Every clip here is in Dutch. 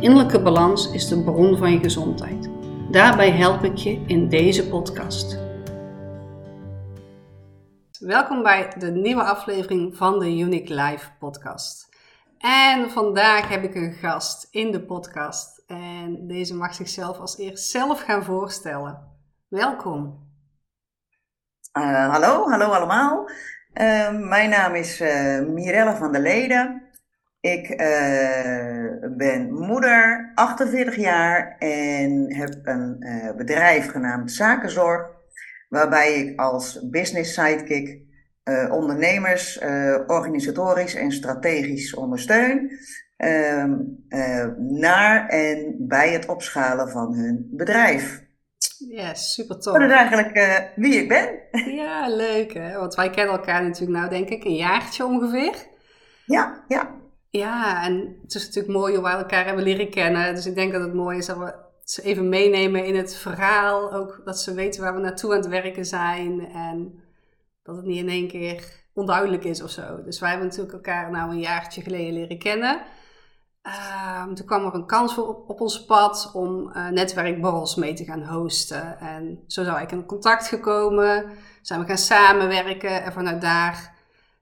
Innerlijke balans is de bron van je gezondheid. Daarbij help ik je in deze podcast. Welkom bij de nieuwe aflevering van de Unique Life podcast. En vandaag heb ik een gast in de podcast. En deze mag zichzelf als eerst zelf gaan voorstellen. Welkom. Uh, hallo, hallo allemaal. Uh, mijn naam is uh, Mirelle van der Leden. Ik uh, ben moeder, 48 jaar en heb een uh, bedrijf genaamd Zakenzorg, waarbij ik als business sidekick uh, ondernemers organisatorisch en strategisch ondersteun ehm, naar en bij het opschalen van hun bedrijf. Ja, super tof. Dat is eigenlijk wie ik ben. Ja, leuk hè, want wij kennen elkaar natuurlijk nou denk ik een jaartje ongeveer. Ja, ja. Ja, en het is natuurlijk mooi hoe we elkaar hebben leren kennen. Dus ik denk dat het mooi is dat we ze even meenemen in het verhaal. Ook dat ze weten waar we naartoe aan het werken zijn. En dat het niet in één keer onduidelijk is of zo. Dus wij hebben natuurlijk elkaar nou een jaartje geleden leren kennen. Uh, toen kwam er een kans voor op, op ons pad om uh, netwerkborrels mee te gaan hosten. En zo zou ik in contact gekomen. Zijn we gaan samenwerken en vanuit daar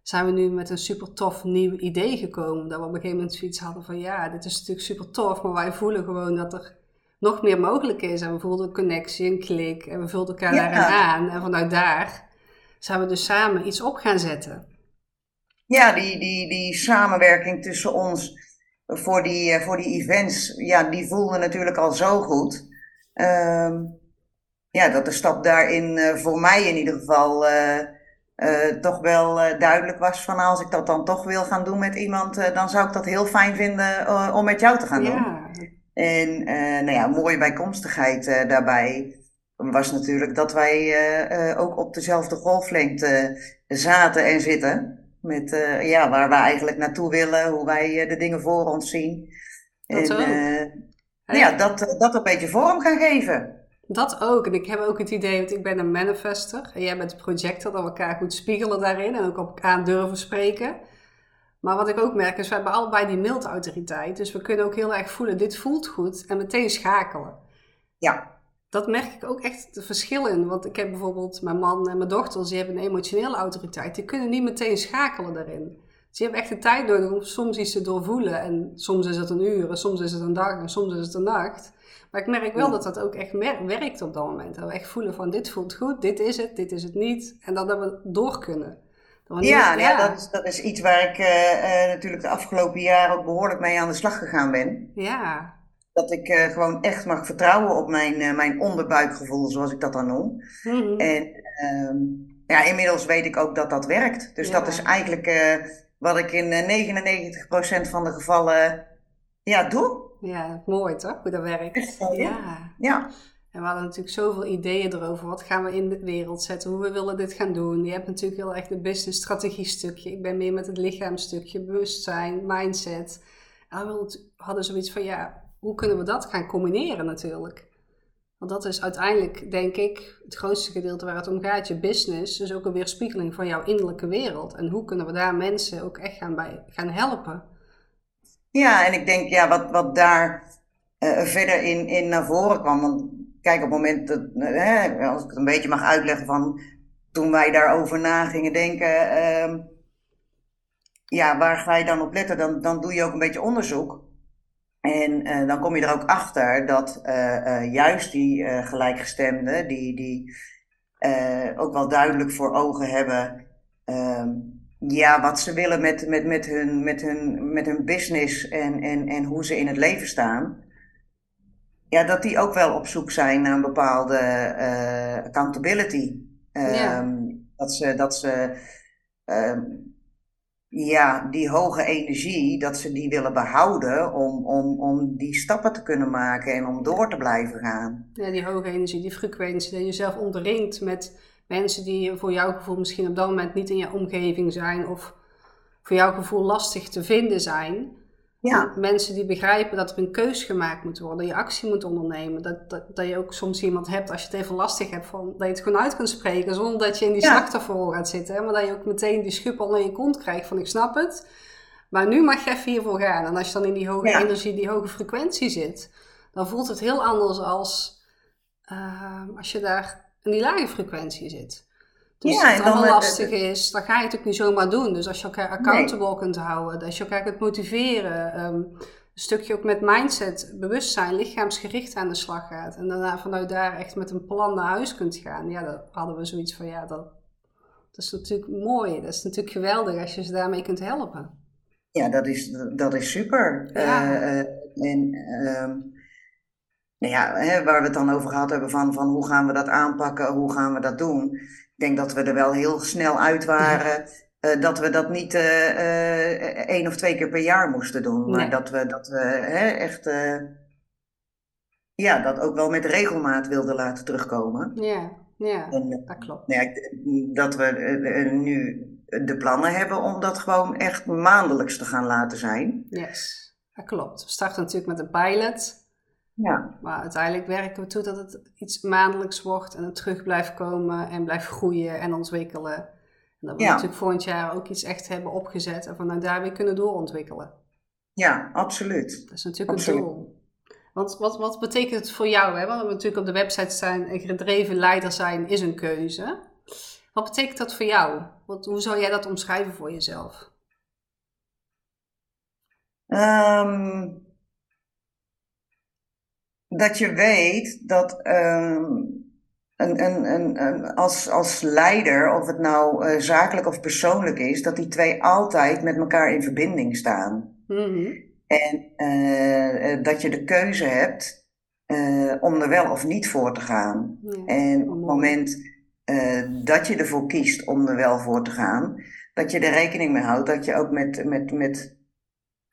zijn we nu met een super tof nieuw idee gekomen. Dat we op een gegeven moment zoiets hadden van ja, dit is natuurlijk super tof, maar wij voelen gewoon dat er nog meer mogelijk is. En we voelden een connectie, een klik en we vulden elkaar ja. daarin aan. En vanuit daar zijn we dus samen iets op gaan zetten. Ja, die, die, die samenwerking tussen ons voor die, voor die events, ja, die voelde natuurlijk al zo goed. Uh, ja, dat de stap daarin uh, voor mij in ieder geval... Uh, uh, toch wel uh, duidelijk was van als ik dat dan toch wil gaan doen met iemand, uh, dan zou ik dat heel fijn vinden om met jou te gaan doen. Ja. En nou ja, mooie bijkomstigheid daarbij was natuurlijk dat wij ook op dezelfde golflengte zaten en zitten. Met ja, waar we eigenlijk naartoe willen, hoe wij de dingen voor ons zien. Dat en ja, dat, dat een beetje vorm gaan geven. Dat ook. En ik heb ook het idee, want ik ben een manifester. En jij bent projector, dat we elkaar goed spiegelen daarin. En ook op aan durven spreken. Maar wat ik ook merk is, we hebben allebei die mildautoriteit. Dus we kunnen ook heel erg voelen, dit voelt goed. En meteen schakelen. Ja. Dat merk ik ook echt het verschil in. Want ik heb bijvoorbeeld mijn man en mijn dochters, die hebben een emotionele autoriteit. Die kunnen niet meteen schakelen daarin. Dus die hebben echt de tijd nodig om soms iets te doorvoelen. En soms is het een uur, en soms is het een dag, en soms is het een nacht. Maar ik merk wel dat dat ook echt werkt op dat moment. Dat we echt voelen van dit voelt goed, dit is het, dit is het niet. En dat we door kunnen. Dat we ja, niet, ja. ja dat, is, dat is iets waar ik uh, uh, natuurlijk de afgelopen jaren ook behoorlijk mee aan de slag gegaan ben. Ja. Dat ik uh, gewoon echt mag vertrouwen op mijn, mijn onderbuikgevoel, zoals ik dat dan noem. Mm -hmm. En ehm, ja, inmiddels weet ik ook dat dat werkt. Dus ja. dat is eigenlijk wat ik in 99% van de gevallen ja, doe. Ja, mooi toch, hoe dat werkt. Ja. ja. En we hadden natuurlijk zoveel ideeën erover. Wat gaan we in de wereld zetten? Hoe we willen dit gaan doen? Je hebt natuurlijk heel erg het business strategie stukje. Ik ben meer met het lichaamstukje, bewustzijn, mindset. En we hadden zoiets van, ja, hoe kunnen we dat gaan combineren natuurlijk? Want dat is uiteindelijk, denk ik, het grootste gedeelte waar het om gaat. Je business is ook een weerspiegeling van jouw innerlijke wereld. En hoe kunnen we daar mensen ook echt gaan, bij, gaan helpen? Ja, en ik denk, ja, wat, wat daar uh, verder in, in naar voren kwam. Want kijk, op het moment dat, als ik het een beetje mag uitleggen van toen wij daarover na gingen denken, uh, ja, waar ga je dan op letten? Dan, dan doe je ook een beetje onderzoek. En uh, dan kom je er ook achter dat juist die gelijkgestemden, die, die ook wel duidelijk voor ogen hebben ehm, ja, wat ze willen met, met, met, hun, met, hun, met hun business en, en, en hoe ze in het leven staan. Ja, dat die ook wel op zoek zijn naar een bepaalde uh, accountability. Ja. Um, dat ze, dat ze um, ja, die hoge energie, dat ze die willen behouden om, om, om die stappen te kunnen maken en om door te blijven gaan. Ja, die hoge energie, die frequentie, dat je jezelf omringt met mensen die voor jouw gevoel misschien op dat moment niet in je omgeving zijn of voor jouw gevoel lastig te vinden zijn. Ja. Mensen die begrijpen dat er een keus gemaakt moet worden, dat je actie moet ondernemen. Dat, dat, dat je ook soms iemand hebt, als je het even lastig hebt, van, dat je het gewoon uit kunt spreken zonder dat je in die ja. slachtofferrol gaat zitten. Maar dat je ook meteen die schub al in je kont krijgt van ik snap het, maar nu mag je even hiervoor gaan. En als je dan in die hoge energie, die hoge frequentie zit, dan voelt het heel anders als uh, als je daar in die lage frequentie zit. Dus ja, als het allemaal lastig is, dan ga je het ook niet zomaar doen. Dus als je elkaar accountable kunt houden, als je elkaar kunt motiveren, um, een stukje ook met mindset, bewustzijn, lichaamsgericht aan de slag gaat. En daarna vanuit daar echt met een plan naar huis kunt gaan. Ja, dan hadden we zoiets van, ja, dat, dat is natuurlijk mooi. Dat is natuurlijk geweldig als je ze daarmee kunt helpen. Ja, dat is, dat is super. Ja. Uh, en uh, nou ja, hè, waar we het dan over gehad hebben van, van hoe gaan we dat aanpakken, hoe gaan we dat doen. Ik denk dat we er wel heel snel uit waren. Uh, dat we dat niet uh, uh, één of twee keer per jaar moesten doen. Maar dat we, dat we hè, echt ja, dat ook wel met regelmaat wilden laten terugkomen. Ja, ja en, dat klopt. Nou ja, dat we nu de plannen hebben om dat gewoon echt maandelijks te gaan laten zijn. Yes, dat klopt. We starten natuurlijk met een pilot. Ja. Maar uiteindelijk werken we toe dat het iets maandelijks wordt en het terug blijft komen en blijft groeien en ontwikkelen. En dat we natuurlijk volgend jaar ook iets echt hebben opgezet en vanuit daar weer kunnen doorontwikkelen. Ja, absoluut. Dat is natuurlijk absoluut. een doel. Want wat, wat betekent het voor jou? Hè? Want we natuurlijk op de website staan, een gedreven leider zijn is een keuze. Wat betekent dat voor jou? Wat, hoe zou jij dat omschrijven voor jezelf? Um, dat je weet dat um, een, een, een, een, als, als leider, of het nou uh, zakelijk of persoonlijk is, dat die twee altijd met elkaar in verbinding staan. Mm-hmm. En uh, dat je de keuze hebt uh, om er wel of niet voor te gaan. en op het moment dat je ervoor kiest om er wel voor te gaan, dat je er rekening mee houdt dat je ook met, met, met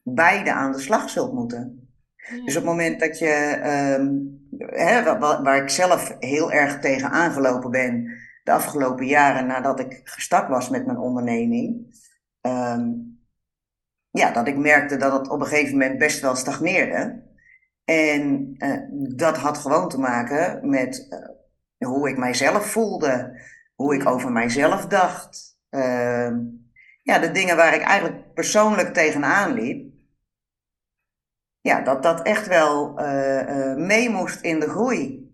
beide aan de slag zult moeten. Dus op het moment dat je, um, hè, waar, waar, ik zelf heel erg tegen aangelopen ben de afgelopen jaren nadat ik gestart was met mijn onderneming, um, ja, dat ik merkte dat het op een gegeven moment best wel stagneerde. En uh, dat had gewoon te maken met uh, hoe ik mijzelf voelde, hoe ik over mijzelf dacht. Uh, ja, de dingen waar ik eigenlijk persoonlijk tegenaan liep ja, dat dat echt wel uh, mee moest in de groei.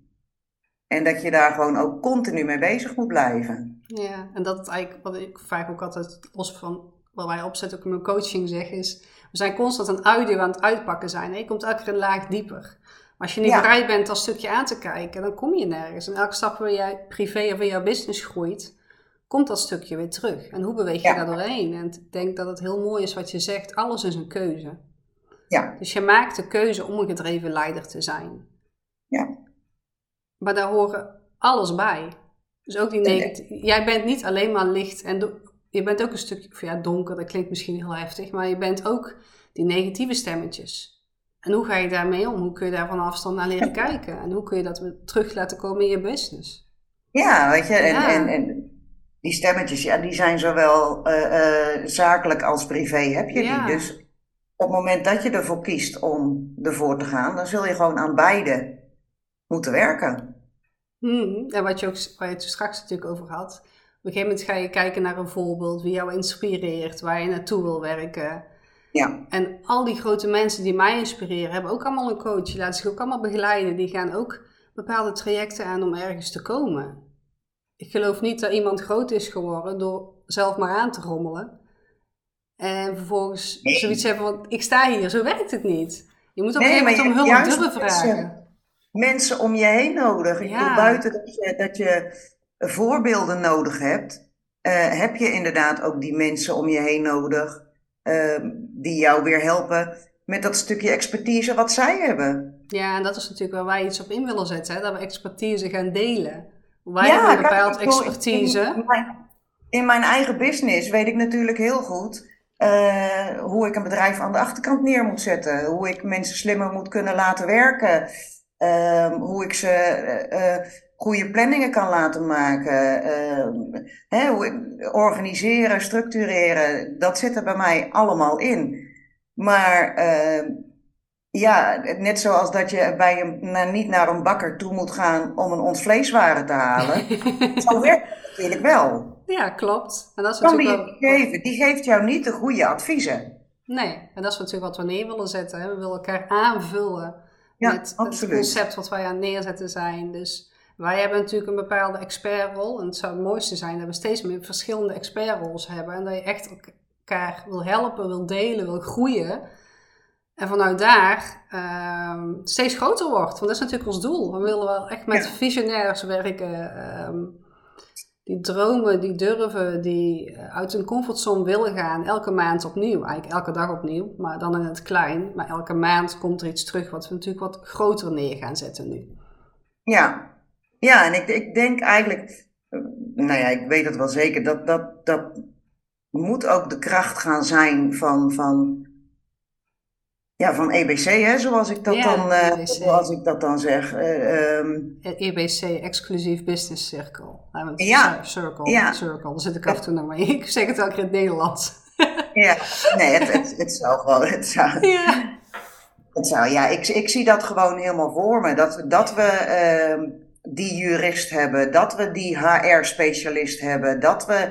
En dat je daar gewoon ook continu mee bezig moet blijven. Ja, en dat het eigenlijk, wat ik vaak ook altijd los van wat wij opzetten, ook in mijn coaching zeg, is: we zijn constant een audio aan het uitpakken zijn. Je komt elke keer een laag dieper. Maar als je niet bereid bent dat stukje aan te kijken, dan kom je nergens. En elke stap waar jij privé of in jouw business groeit, komt dat stukje weer terug. En hoe beweeg je daar doorheen? En ik denk dat het heel mooi is wat je zegt: alles is een keuze. Ja. Dus je maakt de keuze om een gedreven leider te zijn. Ja. Maar daar horen alles bij. Dus ook die negatieve. Jij bent niet alleen maar licht en je bent ook een stukje, ja, donker, dat klinkt misschien heel heftig, maar je bent ook die negatieve stemmetjes. En hoe ga je daarmee om? Hoe kun je daar van afstand naar leren kijken? En hoe kun je dat weer terug laten komen in je business? Ja, weet je, en, en, en die stemmetjes, ja, die zijn zowel uh, uh, zakelijk als privé heb je die. Dus op het moment dat je ervoor kiest om ervoor te gaan, dan zul je gewoon aan beide moeten werken. Hmm, en wat je ook, waar je het straks natuurlijk over had. Op een gegeven moment ga je kijken naar een voorbeeld, wie jou inspireert, waar je naartoe wil werken. Ja. En al die grote mensen die mij inspireren, hebben ook allemaal een coach. Die laten zich ook allemaal begeleiden. Die gaan ook bepaalde trajecten aan om ergens te komen. Ik geloof niet dat iemand groot is geworden door zelf maar aan te rommelen. En vervolgens zoiets hebben van, ik sta hier, zo werkt het niet. Je moet op een gegeven moment om hulp durven vragen. Mensen om je heen nodig. Ik bedoel, buiten dat je, dat je voorbeelden nodig hebt, uh, heb je inderdaad ook die mensen om je heen nodig, uh, die jou weer helpen met dat stukje expertise wat zij hebben. Ja, en dat is natuurlijk waar wij iets op in willen zetten, hè? dat we expertise gaan delen. Wij ja, hebben een bepaald expertise. In, in, mijn, in mijn eigen business weet ik natuurlijk heel goed hoe ik een bedrijf aan de achterkant neer moet zetten. Hoe ik mensen slimmer moet kunnen laten werken. Ehm, hoe ik ze goede planningen kan laten maken. Ehm, hè, hoe ik, organiseren, structureren. Dat zit er bij mij allemaal in. Maar ehm, ja, net zoals dat je bij een, niet naar een bakker toe moet gaan om een ons vleeswaren te halen. zo werkt het natuurlijk wel. Ja, klopt. En dat is kan die wel... geven? Die geeft jou niet de goede adviezen. Nee, en dat is natuurlijk wat we neer willen zetten. Hè? We willen elkaar aanvullen met het concept wat wij aan het neerzetten zijn. Dus wij hebben natuurlijk een bepaalde expertrol. En het zou het mooiste zijn dat we steeds meer verschillende expertroles hebben. En dat je echt elkaar wil helpen, wil delen, wil groeien. En vanuit daar ehm, steeds groter wordt. Want dat is natuurlijk ons doel. We willen wel echt met visionairs werken. Ehm, die dromen, die durven, die eh, uit hun comfortzone willen gaan. Elke maand opnieuw. Eigenlijk elke dag opnieuw. Maar dan in het klein. Maar elke maand komt er iets terug wat we natuurlijk wat groter neer gaan zetten nu. Ja, ja en ik, ik denk eigenlijk... Eh, nou ja, ik weet het wel zeker. Dat, dat, dat moet ook de kracht gaan zijn van... van ja, van EBC, hè, zoals ik dat, dan, uh, zoals ik dat dan zeg. Uh, um, EBC, Exclusief Business Circle. Nou, ja. Circle, ja. Circle, daar zit ik af en toe nog mee. Ik zeg het ook in het Nederlands. ja, nee, het, het, het zou gewoon, het zou... Ja. Het zou, ja, ik, ik zie dat gewoon helemaal voor me. Dat, dat we uh, die jurist hebben, dat we die HR-specialist hebben, dat we...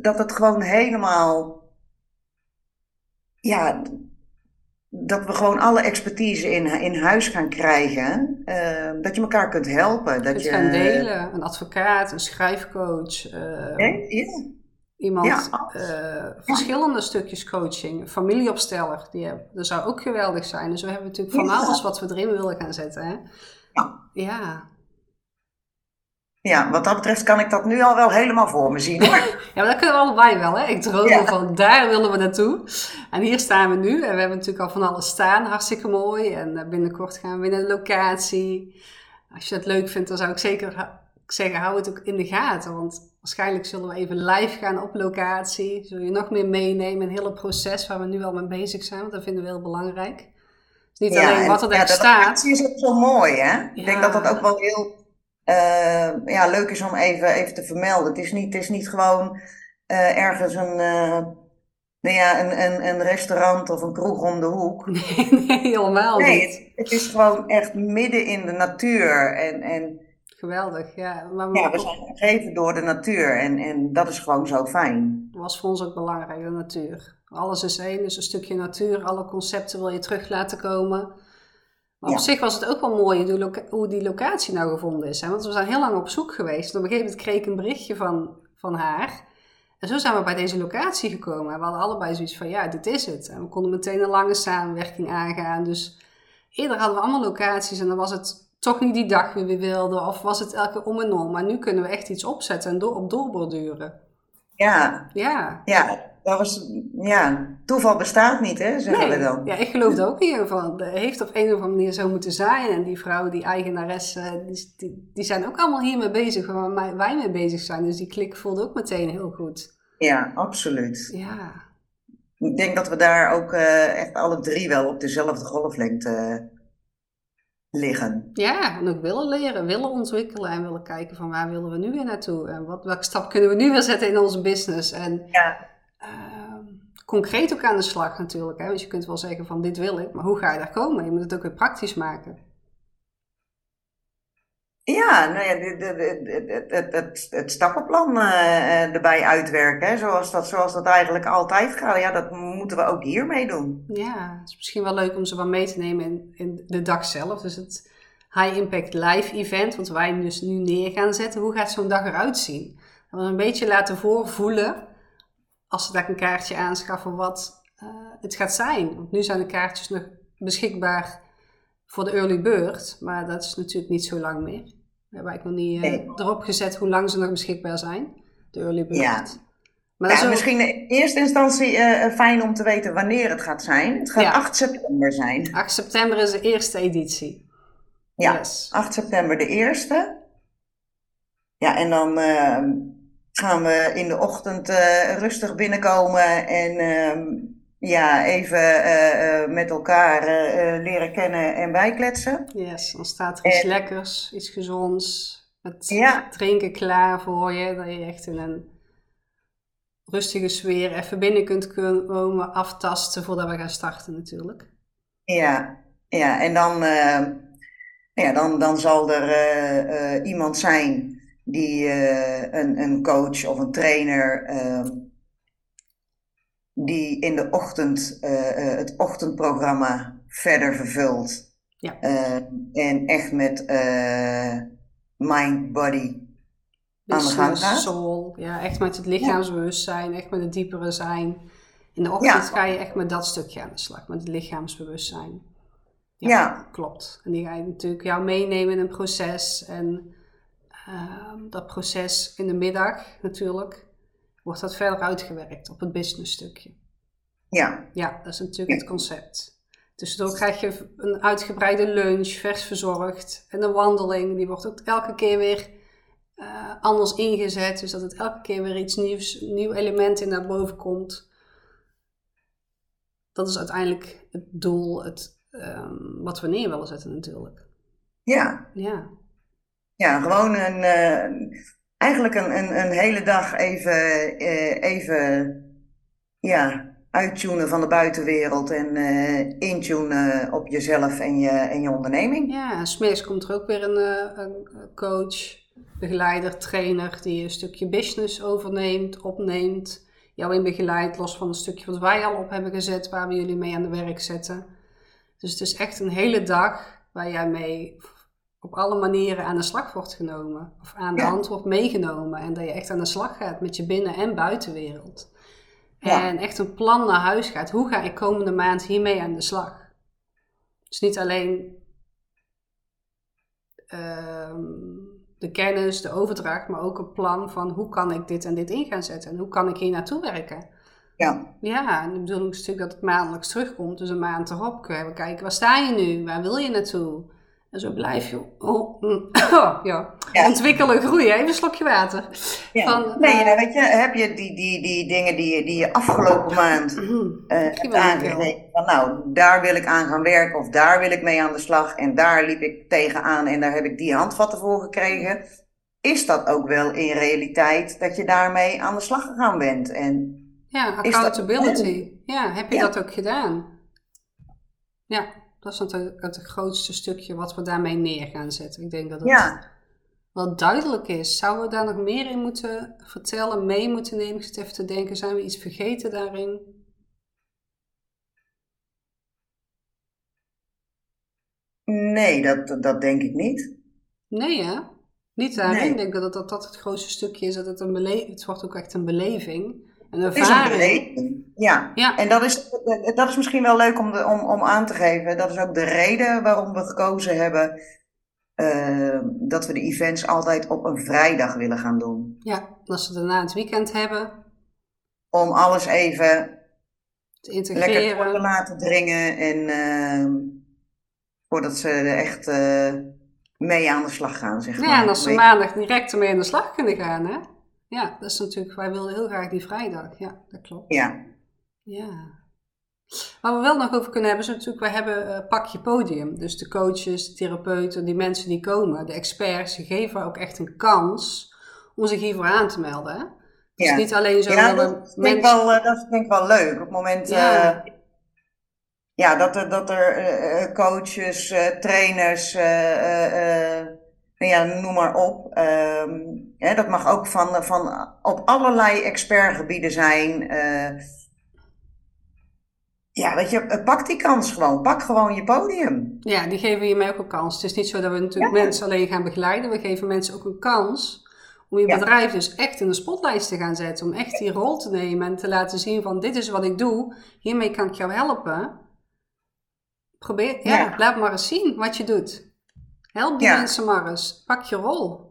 dat het gewoon helemaal ja, dat we gewoon alle expertise in, in huis gaan krijgen. Uh, dat je elkaar kunt helpen. Dat je gaan delen. Een advocaat, een schrijfcoach. Uh. Iemand, ja. Uh, verschillende stukjes coaching. Familieopsteller, die hebben, dat zou ook geweldig zijn. Dus we hebben natuurlijk van alles wat we erin willen gaan zetten. Hè? Ja. ja. Ja, wat dat betreft kan ik dat nu al wel helemaal voor me zien hoor. ja, maar dat kunnen we allebei wel hè. Ik droom van daar willen we naartoe. En hier staan we nu en we hebben natuurlijk al van alles staan. Hartstikke mooi. En eh, binnenkort gaan we in een locatie. Als je het leuk vindt, dan zou ik zeker zeggen, hou het ook in de gaten. Want waarschijnlijk zullen we even live gaan op locatie. Zul je nog meer meenemen in het hele proces waar we nu al mee bezig zijn. Want dat vinden we heel belangrijk. Dus niet alleen wat er daar ja, staat. is ook zo mooi hè. Ik denk dat dat ook wel heel uh, ja, leuk is om even, even te vermelden. Het is niet, het is niet gewoon uh, ergens een, uh, nou ja, een, een, een restaurant of een kroeg om de hoek. Nee, nee helemaal nee, niet. Het, het, is gewoon echt midden in de natuur. En, en, Geweldig, ja. Maar ja, we zijn gegeven door de natuur en, en dat is gewoon zo fijn. Dat was voor ons ook belangrijk, de natuur. Alles is één, dus een stukje natuur. Alle concepten wil je terug laten komen. Maar op zich was het ook wel mooi hoe die locatie nou gevonden is. Hè? Want we zijn heel lang op zoek geweest. En op een gegeven moment kreeg ik een berichtje van, van haar. En zo zijn we bij deze locatie gekomen. We hadden allebei zoiets van, ja, dit is het. En we konden meteen een lange samenwerking aangaan. Dus eerder hadden we allemaal locaties en dan was het toch niet die dag wie we wilden. Of was het elke om en om. Maar nu kunnen we echt iets opzetten en door, op doorborduren. Ja. Ja. Ja, dat was, ja, toeval bestaat niet, hè, zeggen we dan. Ja, ik geloof er ook in van. Het heeft op een of andere manier zo moeten zijn. En die vrouw, die eigenares, eh, die, die, die zijn ook allemaal hiermee bezig, waar wij mee bezig zijn. Dus die klik voelde ook meteen heel goed. Ja, absoluut. Ja. Ik denk dat we daar ook uh, echt alle drie wel op dezelfde golflengte uh, liggen. Ja, en ook willen leren, willen ontwikkelen en willen kijken van waar willen we nu weer naartoe? En wat, welke stap kunnen we nu weer zetten in onze business? En ja concreet ook aan de slag natuurlijk. Hè? Want je kunt wel zeggen van dit wil ik, maar hoe ga je daar komen? Je moet het ook weer praktisch maken. Ja, nou ja, het, het, het, het stappenplan uh, erbij uitwerken, hè? Zoals, dat, zoals dat eigenlijk altijd gaat. Ja, dat moeten we ook hiermee doen. Ja, het is misschien wel leuk om ze wel mee te nemen in, in de dag zelf. Dus het High Impact Live Event, wat wij dus nu neer gaan zetten. Hoe gaat zo'n dag eruit zien? we een beetje laten voorvoelen als ze daar een kaartje aanschaffen wat uh, het gaat zijn. Want nu zijn de kaartjes nog beschikbaar voor de early bird, maar dat is natuurlijk niet zo lang meer. We hebben eigenlijk nog niet uh, erop gezet hoe lang ze nog beschikbaar zijn, de early bird. Ja. Maar ja, misschien in eerste instantie uh, fijn om te weten wanneer het gaat zijn. Het gaat 8 september zijn. 8 september is de eerste editie. Ja, yes. 8 september de eerste. Ja, en dan ehm, gaan we in de ochtend rustig binnenkomen en ehm, ja, even met elkaar leren kennen en bijkletsen. Yes, dan staat er iets lekkers, iets gezonds, ja. drinken klaar voor je. Dat je echt in een rustige sfeer even binnen kunt komen, aftasten voordat we gaan starten natuurlijk. Ja, ja en dan, ja, dan, dan zal er iemand zijn die een, een coach of een trainer ehm, die in de ochtend het ochtendprogramma verder vervult. Ja. en echt met mind, body aan de gang gaat. Soul, ja, echt met het lichaamsbewustzijn, echt met het diepere zijn. In de ochtend ga je echt met dat stukje aan de slag, met het lichaamsbewustzijn. Ja, klopt. En die ga je natuurlijk jou meenemen in een proces. En ehm, dat proces in de middag natuurlijk wordt dat verder uitgewerkt op het business stukje. Ja. Ja, dat is natuurlijk het concept. Dus dan krijg je een uitgebreide lunch, vers verzorgd. En een wandeling, die wordt ook elke keer weer uh, anders ingezet. Dus dat het elke keer weer iets nieuws, nieuw element in naar boven komt. Dat is uiteindelijk het doel, het, um, wat we neer willen zetten natuurlijk. Ja. Ja. Ja, gewoon een, uh, eigenlijk een, een, een, hele dag even, uh, even ja, uittunen van de buitenwereld en uh, intunen op jezelf en je, en je onderneming. Ja, smiddags komt er ook weer een, een coach begeleider, trainer die een stukje business overneemt, opneemt, jou in begeleidt, los van een stukje wat wij al op hebben gezet, waar we jullie mee aan de werk zetten. Dus het is echt een hele dag waar jij mee op alle manieren aan de slag wordt genomen, of aan de hand wordt meegenomen en dat je echt aan de slag gaat met je binnen- en buitenwereld. En echt een plan naar huis gaat. Hoe ga ik komende maand hiermee aan de slag? Dus niet alleen ehm, de kennis, de overdracht, maar ook een plan van hoe kan ik dit en dit in gaan zetten en hoe kan ik hier naartoe werken. Ja. Ja, en de bedoeling is natuurlijk dat het maandelijks terugkomt. Dus een maand erop kunnen we kijken, waar sta je nu? Waar wil je naartoe? En zo blijf je oh, ja. ontwikkelen, groeien. Even een slokje water. Ja. Van, nee, uh, weet je, heb je die, die, die dingen die, die je afgelopen maand uh, hebt. Van nou, daar wil ik aan gaan werken of daar wil ik mee aan de slag. En daar liep ik tegenaan en daar heb ik die handvatten voor gekregen. Is dat ook wel in realiteit dat je daarmee aan de slag gegaan bent? En ja, accountability. Ja, heb je dat ook gedaan? Ja. Dat is natuurlijk het grootste stukje wat we daarmee neer gaan zetten. Ik denk dat het ja. wel duidelijk is. Zouden we daar nog meer in moeten vertellen, mee moeten nemen? Ik zit even te denken, zijn we iets vergeten daarin? Nee, dat, dat denk ik niet. Nee, hè? Niet daarin. Ik denk dat, dat dat het grootste stukje is. Dat het een beleving Het wordt ook echt een beleving. Een ervaring. Is een. Ja. ja. En dat is, dat is misschien wel leuk om, de, om, om aan te geven. Dat is ook de reden waarom we gekozen hebben uh, dat we de events altijd op een vrijdag willen gaan doen. Ja, als we daarna het weekend hebben. Om alles even te integreren. lekker te laten dringen. En uh, voordat ze er echt uh, mee aan de slag gaan, zeg maar. Ja, en als ze maandag direct ermee aan de slag kunnen gaan, hè? Ja, dat is natuurlijk, wij wilden heel graag die vrijdag. Ja, dat klopt. Ja. Ja. Waar we wel nog over kunnen hebben, is natuurlijk, wij hebben uh, pakje podium. Dus de coaches, de therapeuten, die mensen die komen, de experts, die geven ook echt een kans om zich hiervoor aan te melden. Hè? Dus ja. niet alleen zo ja, dat, mensen... wel, uh, dat vind ik wel leuk. Op het moment ja. Uh, ja, dat er, dat er coaches, trainers, ja, noem maar op. Um, hè, dat mag ook van, van op allerlei expertgebieden zijn. Uh, ja, weet je, pak die kans gewoon. Pak gewoon je podium. Ja, die geven je mij ook een kans. Het is niet zo dat we natuurlijk mensen alleen gaan begeleiden. We geven mensen ook een kans om je bedrijf dus echt in de spotlight te gaan zetten. Om echt die rol te nemen en te laten zien van dit is wat ik doe. Hiermee kan ik jou helpen. Probeer, ja, laat maar eens zien wat je doet. Help die mensen maar eens. Pak je rol.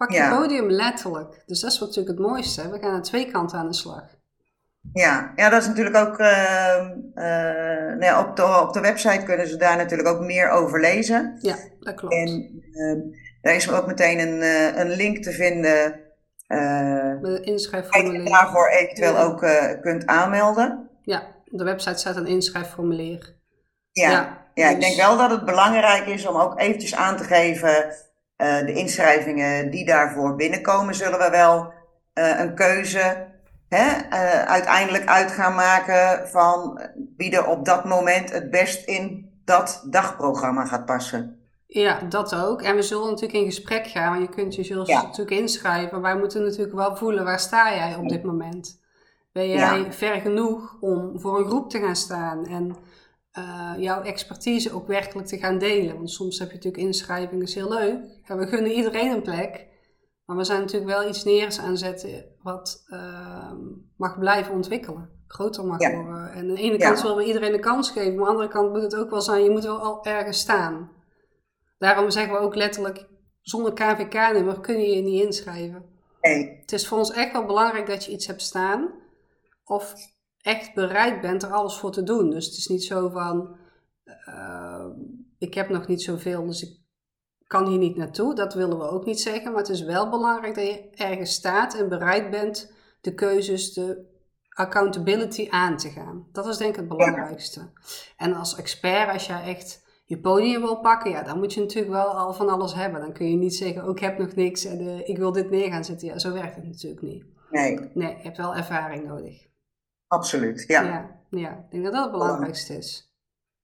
Pak je podium letterlijk. Dus dat is natuurlijk het mooiste. We gaan aan twee kanten aan de slag. Ja, ja dat is natuurlijk ook. Uh, uh, nee, op, de, op de website kunnen ze daar natuurlijk ook meer over lezen. Ja, dat klopt. En uh, daar is ook meteen een, eh, een link te vinden uh, Met inschrijfformulier. daarvoor eventueel ook kunt aanmelden. Ja, op de website staat een inschrijfformulier. Ja, ja, ja ik denk dus- wel dat het belangrijk is om ook eventjes aan te geven, de inschrijvingen die daarvoor binnenkomen, zullen we wel een keuze hè, uiteindelijk uit gaan maken van wie er op dat moment het best in dat dagprogramma gaat passen. Ja, dat ook. En we zullen natuurlijk in gesprek gaan, want je kunt je zelfs natuurlijk inschrijven. Wij moeten natuurlijk wel voelen, waar sta jij op dit moment? Ben jij ver genoeg om voor een groep te gaan staan en uh, jouw expertise ook werkelijk te gaan delen? Want soms heb je natuurlijk inschrijvingen, is heel leuk. En we gunnen iedereen een plek. Maar we zijn natuurlijk wel iets neers aan zetten wat uh, mag blijven ontwikkelen groter mag worden. En aan de ene kant willen we iedereen een kans geven, maar aan de andere kant moet het ook wel zijn, je moet wel al ergens staan. Daarom zeggen we ook letterlijk, zonder KVK-nummer kun je je niet inschrijven. Nee. Het is voor ons echt wel belangrijk dat je iets hebt staan, of echt bereid bent er alles voor te doen. Dus het is niet zo van, uh, ik heb nog niet zoveel, dus ik kan hier niet naartoe. Dat willen we ook niet zeggen, maar het is wel belangrijk dat je ergens staat en bereid bent de keuzes te accountability aan te gaan. Dat is denk ik het belangrijkste. En als expert, als jij echt je podium wil pakken, ja, dan moet je natuurlijk wel al van alles hebben. Dan kun je niet zeggen, oh, ik heb nog niks en uh, ik wil dit neer gaan zetten. Ja, zo werkt het natuurlijk niet. Nee. Nee, je hebt wel ervaring nodig. Absoluut, ja. Ja, ja ik denk dat dat het belangrijkste is.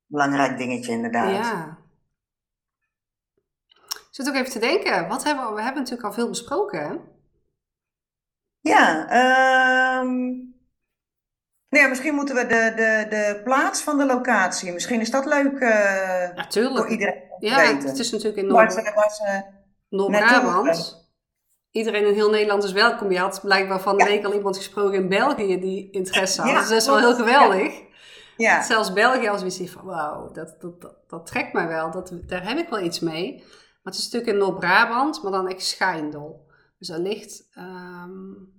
Belangrijk dingetje inderdaad. Ja. Ik zit ook even te denken, wat hebben we, we hebben natuurlijk al veel besproken, hè? Ja, um, Nee, misschien moeten we de, de, de plaats van de locatie, misschien is dat leuk uh, voor iedereen Ja, het is natuurlijk in Noord-Brabant. Iedereen in heel Nederland is welkom. Je had blijkbaar van de week al iemand gesproken in België die interesse had. dus dat is wel heel geweldig. Ja. Zelfs België als we zien van wauw, dat, dat, dat, dat, trekt mij wel. Dat, daar heb ik wel iets mee. Maar het is natuurlijk in Noord-Brabant, maar dan echt Schijndel. Dus er ligt... Um,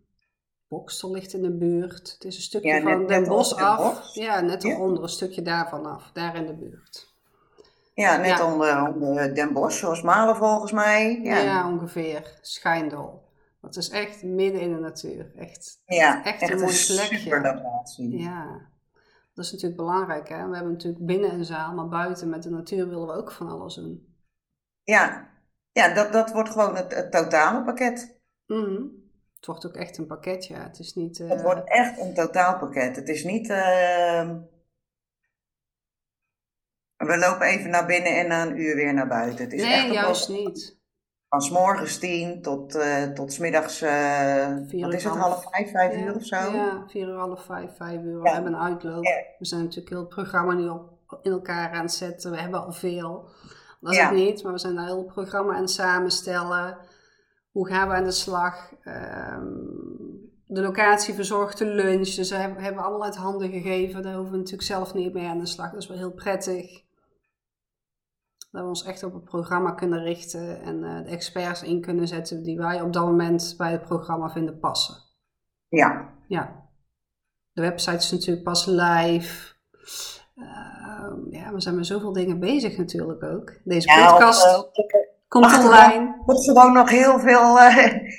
Bokstel ligt in de buurt. Het is een stukje van Den Bosch af. Ja, net ja. onder een stukje daarvan af. Daar in de buurt. Ja, net Onder, onder Den Bosch, zoals Malen volgens mij. Ja, ongeveer. Schijndel. Dat is echt midden in de natuur. Echt, ja, echt, echt een mooi plekje. Ja, dat is natuurlijk belangrijk. Hè? We hebben natuurlijk binnen een zaal, maar buiten met de natuur willen we ook van alles doen. Ja, ja dat, dat wordt gewoon het, het totale pakket. Mm het wordt ook echt een pakket, ja. Het is niet... Het wordt eh, echt een totaalpakket. Het is niet... Uh, we lopen even naar binnen en na een uur weer naar buiten. Het is nee, echt juist niet. Van s morgens tien tot, uh, tot s middags, uh, wat is het, half vijf, vijf uur of zo? Ja, vier uur, half vijf, vijf uur. We hebben een uitloop. We zijn natuurlijk heel het programma nu op, in elkaar aan het zetten. We hebben al veel. Dat is het niet, maar we zijn een heel programma aan het samenstellen. Hoe gaan we aan de slag? Ehm, de locatie verzorgt de lunch. Dus we hebben, we allemaal uit handen gegeven. Daar hoeven we natuurlijk zelf niet mee aan de slag. Dat is wel heel prettig. Dat we ons echt op het programma kunnen richten en uh, de experts in kunnen zetten die wij op dat moment bij het programma vinden passen. Ja. Ja. De website is natuurlijk pas live. Uh, ja, we zijn met zoveel dingen bezig natuurlijk ook. Deze podcast. Ja, Komt online. Er wordt gewoon nog heel veel,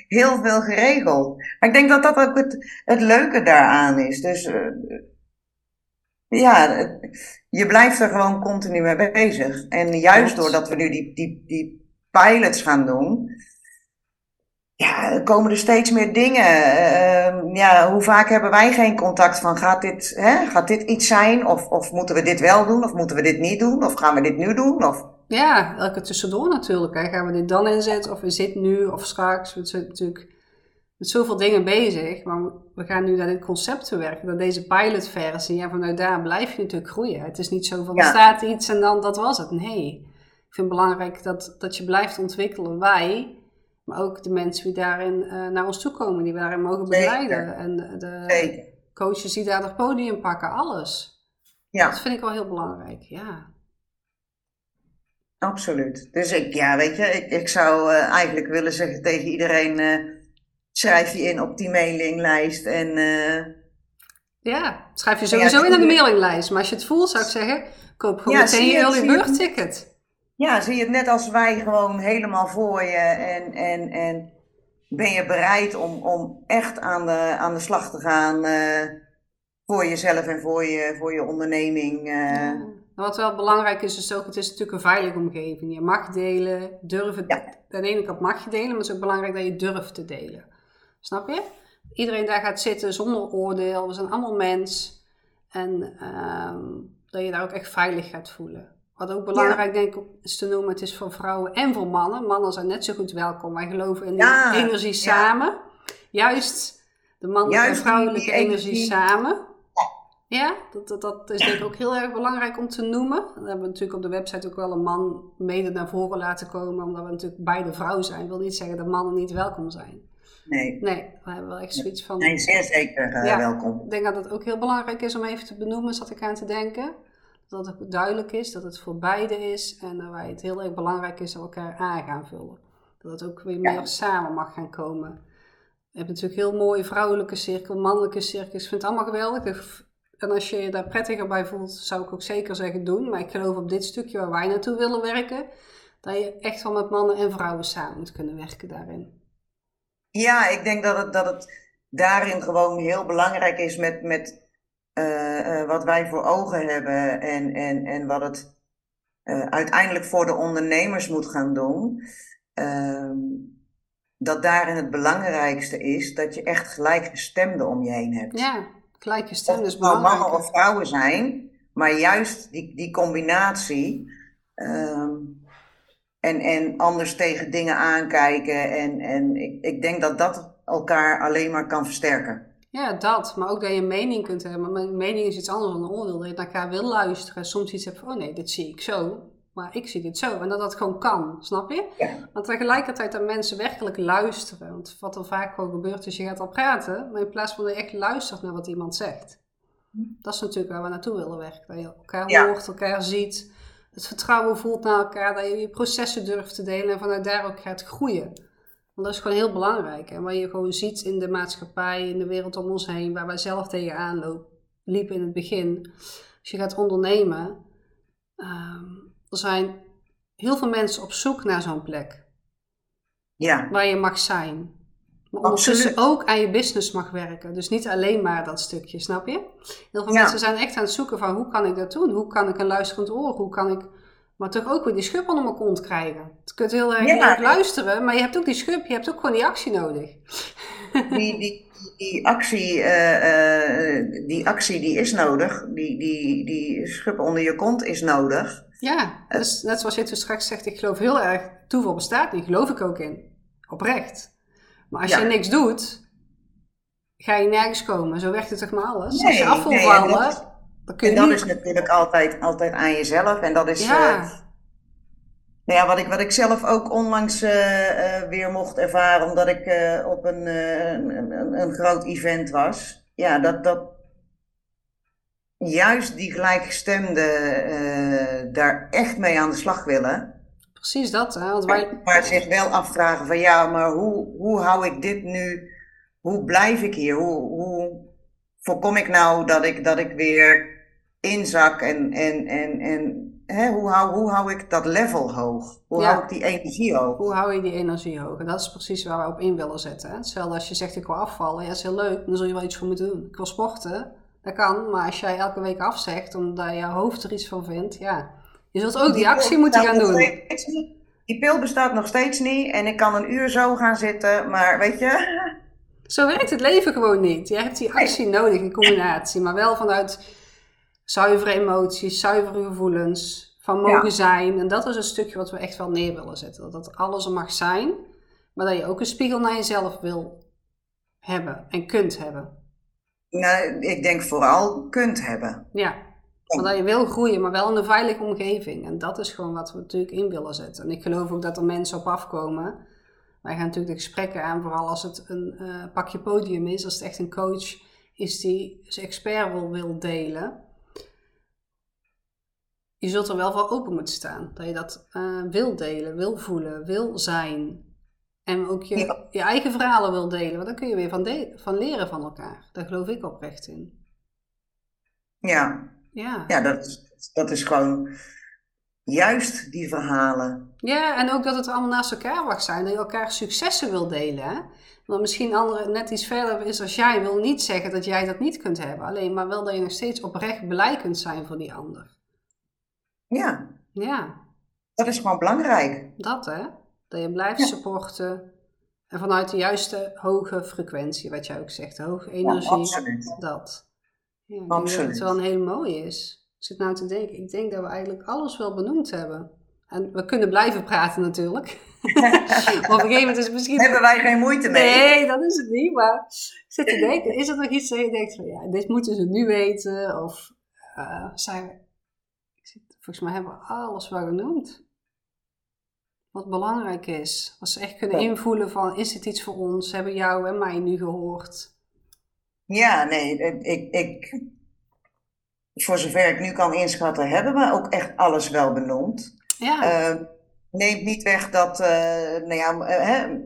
heel veel geregeld. Maar ik denk dat dat ook het, het leuke daaraan is. Dus ja, je blijft er gewoon continu mee bezig. En juist doordat we nu die, die, die pilots gaan doen, ja, komen er steeds meer dingen. Uh, ja, hoe vaak hebben wij geen contact van gaat dit, hè, gaat dit iets zijn? Of, of moeten we dit wel doen? Of moeten we dit niet doen? Of gaan we dit nu doen? Of... Ja, elke tussendoor natuurlijk. Hè. Gaan we dit dan inzetten? Of is dit nu of straks? We zijn natuurlijk met zoveel dingen bezig. Maar we gaan nu naar dit concept te werken. Naar deze pilotversie. En vanuit daar blijf je natuurlijk groeien. Het is niet zo van er staat iets en dan dat was het. Nee. Ik vind het belangrijk dat, dat je blijft ontwikkelen. Wij, maar ook de mensen die daarin uh, naar ons toe komen. Die we daarin mogen begeleiden. En de, de coaches die daar het podium pakken. Alles. Ja. Dat vind ik wel heel belangrijk. Ja. Absoluut. Dus ik, ja, weet je, ik, ik zou uh, eigenlijk willen zeggen tegen iedereen: uh, schrijf je in op die mailinglijst en. Uh, ja, schrijf je sowieso in op de mailinglijst. Maar als je het voelt, zou ik zeggen: koop gewoon ja, meteen je early bird ticket. Ja, zie je het net als wij gewoon helemaal voor je en. en, en ben je bereid om, om echt aan de, aan de slag te gaan uh, voor jezelf en voor je, voor je onderneming? Uh. Wat wel belangrijk is, is ook, het is natuurlijk een veilige omgeving. Je mag delen, durven. Ja. Aan de ene kant mag je delen, maar het is ook belangrijk dat je durft te delen. Snap je? Iedereen daar gaat zitten zonder oordeel. We zijn allemaal mens. En uh, dat je daar ook echt veilig gaat voelen. Wat ook belangrijk denk ik is te noemen, het is voor vrouwen en voor mannen. Mannen zijn net zo goed welkom. Wij geloven in ja, energie samen. Juist de mannelijke en vrouwelijke energie, samen. Ja, dat, dat, dat, is denk ik ook heel erg belangrijk om te noemen. Dan hebben we natuurlijk op de website ook wel een man mede naar voren laten komen, omdat we natuurlijk beide vrouw zijn. Dat wil niet zeggen dat mannen niet welkom zijn. Nee. Nee, we hebben wel echt zoiets van... Nee, zeer zeker uh, ja, welkom. Ik denk dat het ook heel belangrijk is om even te benoemen, zat ik aan te denken dat het duidelijk is, dat het voor beide is en dat wij het heel erg belangrijk is dat we elkaar aan gaan vullen. Dat het ook weer meer samen mag gaan komen. Je hebt natuurlijk heel mooie vrouwelijke cirkel, mannelijke cirkels. Ik vind het allemaal geweldig. En als je je daar prettiger bij voelt, zou ik ook zeker zeggen doen. Maar ik geloof op dit stukje waar wij naartoe willen werken, dat je echt wel met mannen en vrouwen samen moet kunnen werken daarin. Ja, ik denk dat het, dat het daarin gewoon heel belangrijk is met, met uh, wat wij voor ogen hebben en, en, en wat het uh, uiteindelijk voor de ondernemers moet gaan doen, uh, dat daarin het belangrijkste is dat je echt gelijkgestemden om je heen hebt. Ja, gelijkgestemden is belangrijk. Of mannen of vrouwen zijn, maar juist die, die combinatie ehm, en, en anders tegen dingen aankijken. En, en ik, ik denk dat dat elkaar alleen maar kan versterken. Ja, dat. Maar ook dat je een mening kunt hebben. Maar mijn mening is iets anders dan een oordeel. Dat je naar elkaar wil luisteren. Soms iets hebt van, oh nee, dit zie ik zo. Maar ik zie dit zo. En dat dat gewoon kan, snap je? Ja. Want tegelijkertijd dat mensen werkelijk luisteren. Want wat er vaak gewoon gebeurt is, je gaat al praten. Maar in plaats van dat je echt luistert naar wat iemand zegt. Dat is natuurlijk waar we naartoe willen werken. Dat je elkaar hoort, elkaar ziet. Het vertrouwen voelt naar elkaar. Dat je je processen durft te delen. En vanuit daar ook gaat groeien. Want dat is gewoon heel belangrijk. En wat je gewoon ziet in de maatschappij, in de wereld om ons heen, waar wij zelf tegenaan lopen, liepen in het begin. Als je gaat ondernemen, um, er zijn heel veel mensen op zoek naar zo'n plek. Ja. Waar je mag zijn. Maar ondertussen ook aan je business mag werken. Dus niet alleen maar dat stukje, snap je? Heel veel mensen zijn echt aan het zoeken van hoe kan ik dat doen? Hoe kan ik een luisterend oor? Hoe kan ik maar toch ook weer die schub onder mijn kont krijgen. Je kunt heel erg luisteren, maar je hebt ook die schub, je hebt ook gewoon die actie nodig. Die, die, die, actie, uh, uh, die actie die is nodig. Die, die, die schub onder je kont is nodig. Ja, dus net zoals je toen straks zegt, ik geloof heel erg, toeval bestaat niet, geloof ik ook in. Oprecht. Maar als je niks doet, ga je nergens komen. Zo werkt het toch maar alles. als je af wil vallen, en dat is natuurlijk altijd, altijd aan jezelf. En dat is. Ja. Uh, nou ja, wat ik, wat ik zelf ook onlangs uh, uh, weer mocht ervaren, omdat ik op een, een, een, groot event was. Ja, dat, dat juist die gelijkgestemden daar echt mee aan de slag willen. Precies dat, hè? Want wij... Maar zich wel afvragen van ja, maar hoe, hoe hou ik dit nu, hoe blijf ik hier? Hoe, hoe voorkom ik nou dat ik, dat ik weer inzak en, en, en, en hè, hoe, hou, hoe hou ik dat level hoog? Hoe hou ik die energie hoog? Hoe hou je die energie hoog? En dat is precies waar we op in willen zetten. Hetzelfde als je zegt ik wil afvallen, ja dat is heel leuk, dan zul je wel iets voor moeten doen. Ik wil sporten, dat kan, maar als jij elke week afzegt omdat je hoofd er iets van vindt, ja, je zult ook die, actie moeten gaan doen. Die pil bestaat nog steeds niet en ik kan een uur zo gaan zitten, maar weet je... Zo werkt het leven gewoon niet. Je hebt die actie nodig in combinatie, maar wel vanuit zuivere emoties, zuivere gevoelens, van mogen zijn. En dat is een stukje wat we echt wel neer willen zetten. Dat alles er mag zijn, maar dat je ook een spiegel naar jezelf wil hebben en kunt hebben. Nou, ik denk vooral kunt hebben. Ja, dat je wil groeien, maar wel in een veilige omgeving. En dat is gewoon wat we natuurlijk in willen zetten. En ik geloof ook dat er mensen op afkomen. Wij gaan natuurlijk de gesprekken aan, vooral als het een uh, pakje podium is, als het echt een coach is die zijn expert wil, wil delen je zult er wel voor open moeten staan. Dat je dat uh, wil delen, wil voelen, wil zijn. En ook je, je eigen verhalen wil delen. Want dan kun je weer van, van leren van elkaar. Daar geloof ik oprecht in. Ja. Ja, ja dat, is, dat is gewoon... juist die verhalen. Ja, en ook dat het allemaal naast elkaar mag zijn. Dat je elkaar successen wil delen. Hè? Want misschien anderen net iets verder is als jij. Wil niet zeggen dat jij dat niet kunt hebben. Alleen maar wel dat je nog steeds oprecht blij kunt zijn voor die ander. Ja. Ja. Dat is gewoon belangrijk. Dat hè. Dat je blijft supporten. En vanuit de juiste hoge frequentie, wat jij ook zegt. Hoge energie. absoluut. Dat. Ja, Absoluut. dat het wel een hele mooie is. Ik zit nou te denken. Ik denk dat we eigenlijk alles wel benoemd hebben. En we kunnen blijven praten natuurlijk. maar op een gegeven moment is het misschien... Hebben wij geen moeite mee? Nee, dat is het niet. Maar ik zit te denken, is er nog iets dat je denkt van ja, dit moeten ze nu weten? Of eh, zijn we... Ik zit, volgens mij hebben we alles wel genoemd. Wat belangrijk is. Wat ze echt kunnen Ja. invoelen van, is dit iets voor ons? Hebben jou en mij nu gehoord? Ja, nee, ik, ik, voor zover ik nu kan inschatten, hebben we ook echt alles wel benoemd. Ja, Eh, neemt niet weg dat, eh, nou ja, eh, hè,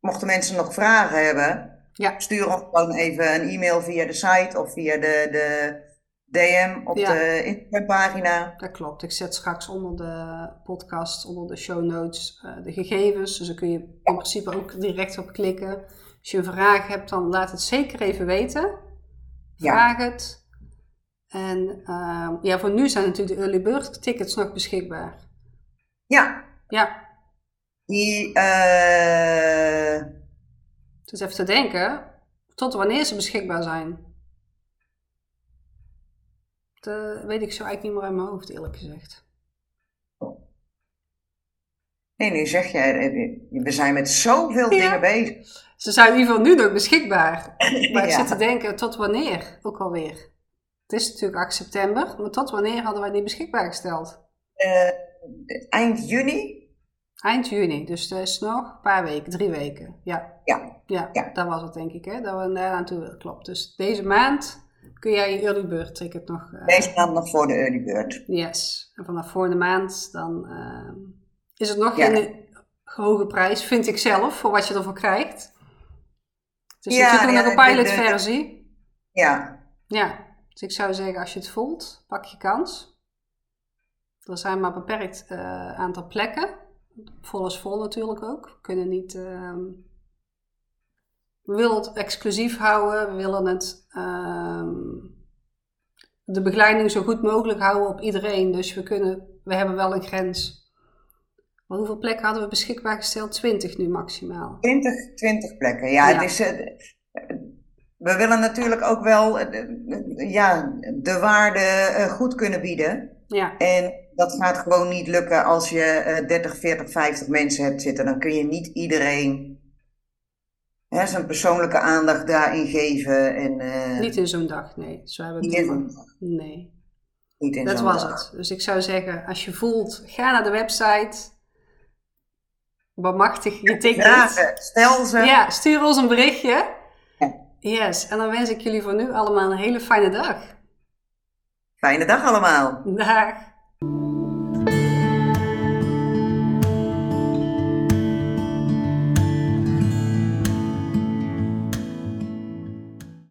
mochten mensen nog vragen hebben, Ja. stuur ons gewoon even een e-mail via de site of via de, de DM op Ja. de Instagram-pagina. dat klopt. Ik zet straks onder de podcast, onder de show notes, eh, de gegevens. Dus daar kun je in principe ook direct op klikken. Als je een vraag hebt, dan laat het zeker even weten. Ja. Vraag het. En ehm, ja, voor nu zijn natuurlijk de early bird tickets nog beschikbaar. Ja, Ja, die, eh, dus even te denken, tot wanneer ze beschikbaar zijn. Dat weet ik zo eigenlijk niet meer uit mijn hoofd, eerlijk gezegd. Nee, nu zeg je, eh, we zijn met zoveel Ja. dingen bezig. Ze zijn in ieder geval nu nog beschikbaar. Maar ik Ja. zit te denken, tot wanneer ook alweer? Het is natuurlijk 8 september, maar tot wanneer hadden wij die beschikbaar gesteld? Eh, eind juni? Eind juni, dus dat is nog een paar weken, drie weken. Ja, Ja, ja, Ja. dat was het denk ik, hè? dat we daar aan toe willen. Klopt. Dus deze maand kun jij je early bird ticket nog... eh, deze maand nog voor de early bird. Yes. En vanaf volgende maand dan ehm, is het nog Ja. geen hoge prijs, vind ik zelf, voor wat je ervoor krijgt. Dus Ja, zit ja, nog een pilotversie. Ja, Ja, dus ik zou zeggen, als je het voelt, pak je kans. Er zijn maar een beperkt eh, aantal plekken. Vol is vol natuurlijk ook. We kunnen niet... ehm, we willen het exclusief houden. We willen het... ehm, de begeleiding zo goed mogelijk houden op iedereen. Dus we kunnen... We hebben wel een grens. Maar hoeveel plekken hadden we beschikbaar gesteld? 20 nu maximaal. 20, 20 plekken. Ja, Ja. Het is, eh, we willen natuurlijk ook wel eh, ja, de waarde eh, goed kunnen bieden. Ja, En dat gaat gewoon niet lukken als je eh 30, 40, 50 mensen hebt zitten. Dan kun je niet iedereen hè, zijn persoonlijke aandacht daarin geven. En, niet in zo'n dag, nee. Zo hebben we niet in zo'n- Nee. niet in Dat was dag. het. Dus ik zou zeggen, als je voelt, ga naar de website. Bemachtig je ticket. Vragen, stel ze. Ja, stuur ons een berichtje. Ja. Yes, en dan wens ik jullie voor nu allemaal een hele fijne dag. Fijne dag allemaal. Dag.